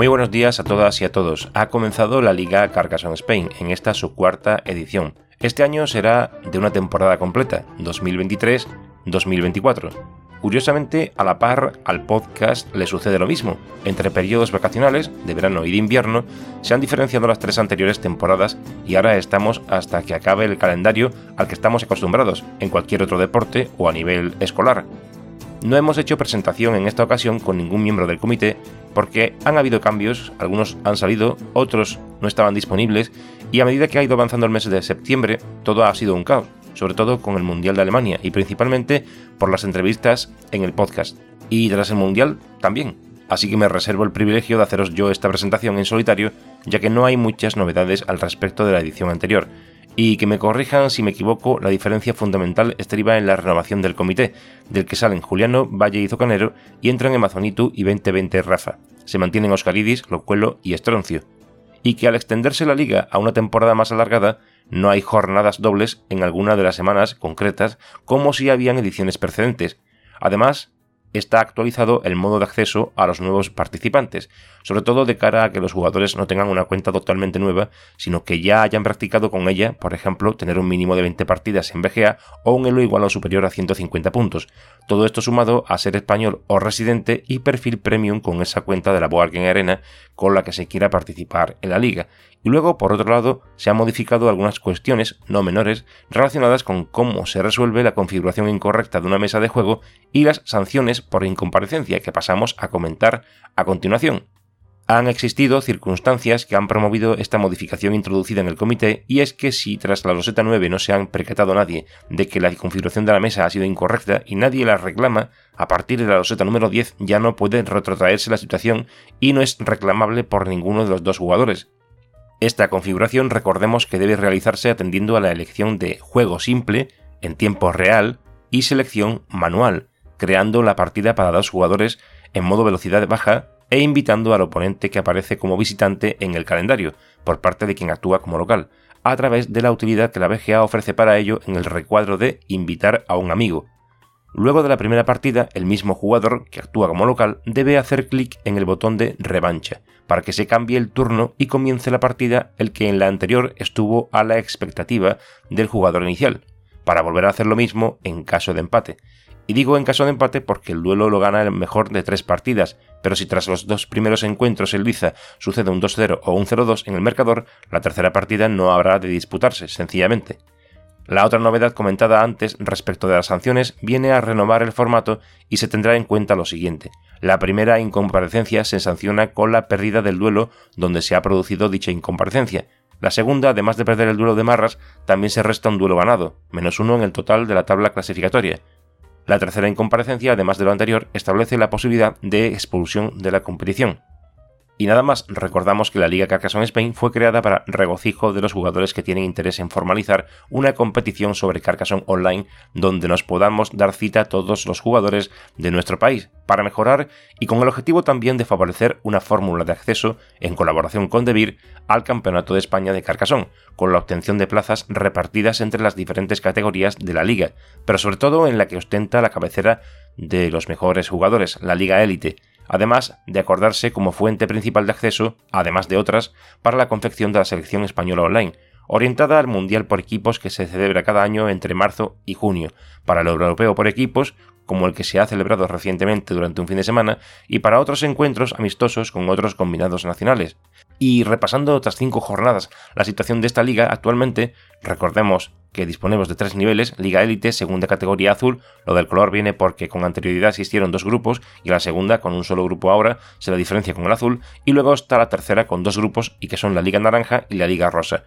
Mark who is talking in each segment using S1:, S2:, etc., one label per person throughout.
S1: Muy buenos días a todas y a todos. Ha comenzado la Liga Carcassonne Spain en esta su cuarta edición. Este año será de una temporada completa, 2023-2024. Curiosamente, a la par, al podcast le sucede lo mismo. Entre periodos vacacionales, de verano y de invierno, se han diferenciado las tres anteriores temporadas y ahora estamos hasta que acabe el calendario al que estamos acostumbrados en cualquier otro deporte o a nivel escolar. No hemos hecho presentación en esta ocasión con ningún miembro del comité porque han habido cambios, algunos han salido, otros no estaban disponibles y a medida que ha ido avanzando el mes de septiembre todo ha sido un caos, sobre todo con el Mundial de Alemania y principalmente por las entrevistas en el podcast. Y tras el Mundial también. Así que me reservo el privilegio de haceros yo esta presentación en solitario, ya que no hay muchas novedades al respecto de la edición anterior, y que me corrijan si me equivoco, la diferencia fundamental estriba en la renovación del comité, del que salen Juliano, Valle y Zocanero y entran Amazonitu y 2020 Rafa. Se mantienen Oscaridis, Locuelo y Estroncio. Y que al extenderse la liga a una temporada más alargada, no hay jornadas dobles en alguna de las semanas concretas como si habían ediciones precedentes. Además, está actualizado el modo de acceso a los nuevos participantes, sobre todo de cara a que los jugadores no tengan una cuenta totalmente nueva, sino que ya hayan practicado con ella, por ejemplo, tener un mínimo de 20 partidas en BGA o un elo igual o superior a 150 puntos. Todo esto sumado a ser español o residente y perfil premium con esa cuenta de la Board Arena con la que se quiera participar en la liga. Y luego, por otro lado, se han modificado algunas cuestiones, no menores, relacionadas con cómo se resuelve la configuración incorrecta de una mesa de juego y las sanciones por incomparecencia que pasamos a comentar a continuación. Han existido circunstancias que han promovido esta modificación introducida en el comité y es que si tras la Roseta 9 no se han percatado nadie de que la configuración de la mesa ha sido incorrecta y nadie la reclama, a partir de la Roseta número 10 ya no puede retrotraerse la situación y no es reclamable por ninguno de los dos jugadores. Esta configuración recordemos que debe realizarse atendiendo a la elección de juego simple, en tiempo real, y selección manual, creando la partida para dos jugadores en modo velocidad baja e invitando al oponente que aparece como visitante en el calendario, por parte de quien actúa como local, a través de la utilidad que la BGA ofrece para ello en el recuadro de invitar a un amigo, Luego de la primera partida, el mismo jugador, que actúa como local, debe hacer clic en el botón de revancha, para que se cambie el turno y comience la partida el que en la anterior estuvo a la expectativa del jugador inicial, para volver a hacer lo mismo en caso de empate. Y digo en caso de empate porque el duelo lo gana el mejor de tres partidas, pero si tras los dos primeros encuentros en liza sucede un 2-0 o un 0-2 en el marcador, la tercera partida no habrá de disputarse, sencillamente. La otra novedad comentada antes respecto de las sanciones viene a renovar el formato y se tendrá en cuenta lo siguiente. La primera incomparecencia se sanciona con la pérdida del duelo donde se ha producido dicha incomparecencia. La segunda, además de perder el duelo de marras, también se resta un duelo ganado, menos uno en el total de la tabla clasificatoria. La tercera incomparecencia, además de lo anterior, establece la posibilidad de expulsión de la competición. Y nada más, recordamos que la Liga Carcassonne Spain fue creada para regocijo de los jugadores que tienen interés en formalizar una competición sobre Carcassonne Online donde nos podamos dar cita a todos los jugadores de nuestro país para mejorar y con el objetivo también de favorecer una fórmula de acceso en colaboración con Debir al Campeonato de España de Carcassonne, con la obtención de plazas repartidas entre las diferentes categorías de la liga, pero sobre todo en la que ostenta la cabecera de los mejores jugadores, la Liga Élite, además de acordarse como fuente principal de acceso, además de otras, para la confección de la selección española online, orientada al Mundial por equipos que se celebra cada año entre marzo y junio, para el Europeo por equipos, como el que se ha celebrado recientemente durante un fin de semana, y para otros encuentros amistosos con otros combinados nacionales. Y repasando otras cinco jornadas la situación de esta liga actualmente, recordemos que disponemos de tres niveles, Liga Élite, segunda categoría azul, lo del color viene porque con anterioridad existieron dos grupos y la segunda con un solo grupo ahora se la diferencia con el azul, y luego está la tercera con dos grupos y que son la Liga Naranja y la Liga Rosa.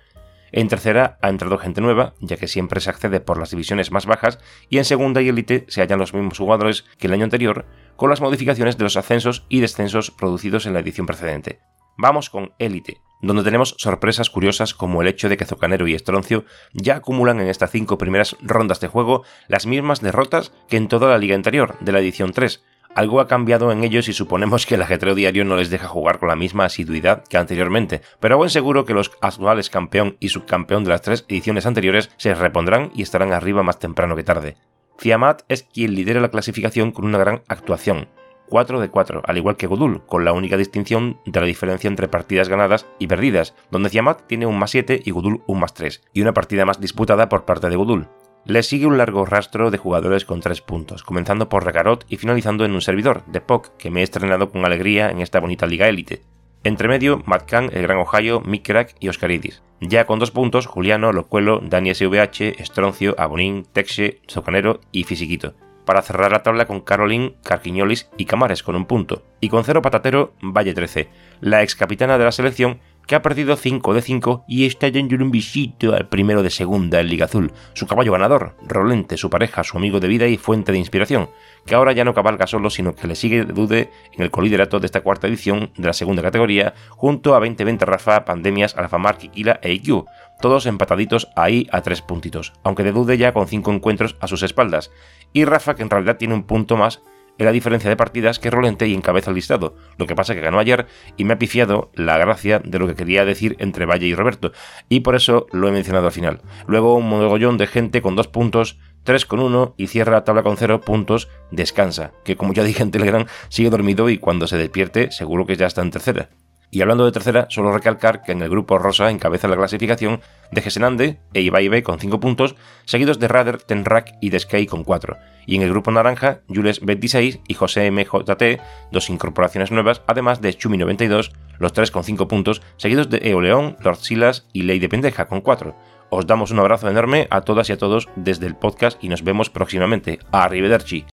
S1: En tercera ha entrado gente nueva, ya que siempre se accede por las divisiones más bajas, y en segunda y élite se hallan los mismos jugadores que el año anterior, con las modificaciones de los ascensos y descensos producidos en la edición precedente. Vamos con élite, donde tenemos sorpresas curiosas como el hecho de que Zocanero y Estroncio ya acumulan en estas cinco primeras rondas de juego las mismas derrotas que en toda la liga anterior, de la edición 3, algo ha cambiado en ellos y suponemos que el ajetreo diario no les deja jugar con la misma asiduidad que anteriormente, pero buen seguro que los actuales campeón y subcampeón de las tres ediciones anteriores se repondrán y estarán arriba más temprano que tarde. Fiamat es quien lidera la clasificación con una gran actuación, 4 de 4, al igual que Godul, con la única distinción de la diferencia entre partidas ganadas y perdidas, donde Fiamat tiene un más 7 y Godul un más 3, y una partida más disputada por parte de Godul. Le sigue un largo rastro de jugadores con 3 puntos, comenzando por Regarot y finalizando en un servidor, de POC, que me he estrenado con alegría en esta bonita liga élite. Entre medio, Matcan, El Gran Ohio, Mikrak y Oscaridis. Ya con 2 puntos, Juliano, Locuelo, Dani SVH, Estroncio, Abonín, Texe, Socanero y Fisiquito. Para cerrar la tabla con Caroline, Carquiñolis y Camares con un punto. Y con cero patatero, Valle 13, la ex capitana de la selección que ha perdido 5 de 5 y está dando un visito al primero de segunda en Liga Azul, su caballo ganador, Rolente, su pareja, su amigo de vida y fuente de inspiración, que ahora ya no cabalga solo, sino que le sigue de dude en el coliderato de esta cuarta edición de la segunda categoría, junto a 2020 Rafa, Pandemias, Alfamar, Kikila e IQ, todos empataditos ahí a tres puntitos, aunque de dude ya con 5 encuentros a sus espaldas, y Rafa que en realidad tiene un punto más la diferencia de partidas que Rolente y encabeza el listado. Lo que pasa que ganó ayer y me ha pifiado la gracia de lo que quería decir entre Valle y Roberto, y por eso lo he mencionado al final. Luego un mogollón de gente con dos puntos, tres con uno y cierra la tabla con cero puntos, descansa, que como ya dije en Telegram, sigue dormido y cuando se despierte seguro que ya está en tercera. Y hablando de tercera, solo recalcar que en el grupo rosa encabeza la clasificación de Gesenande e Ibaibe con 5 puntos, seguidos de Rader, Tenrak y Deskey con 4. Y en el grupo naranja, Jules 26 y José MJT, dos incorporaciones nuevas, además de Chumi 92, los tres con 5 puntos, seguidos de Eoleón, Lord Silas y Ley de Pendeja con 4. Os damos un abrazo enorme a todas y a todos desde el podcast y nos vemos próximamente. Arrivederci.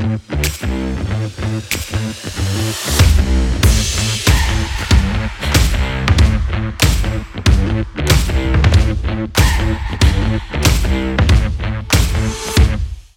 S1: We'll be right back.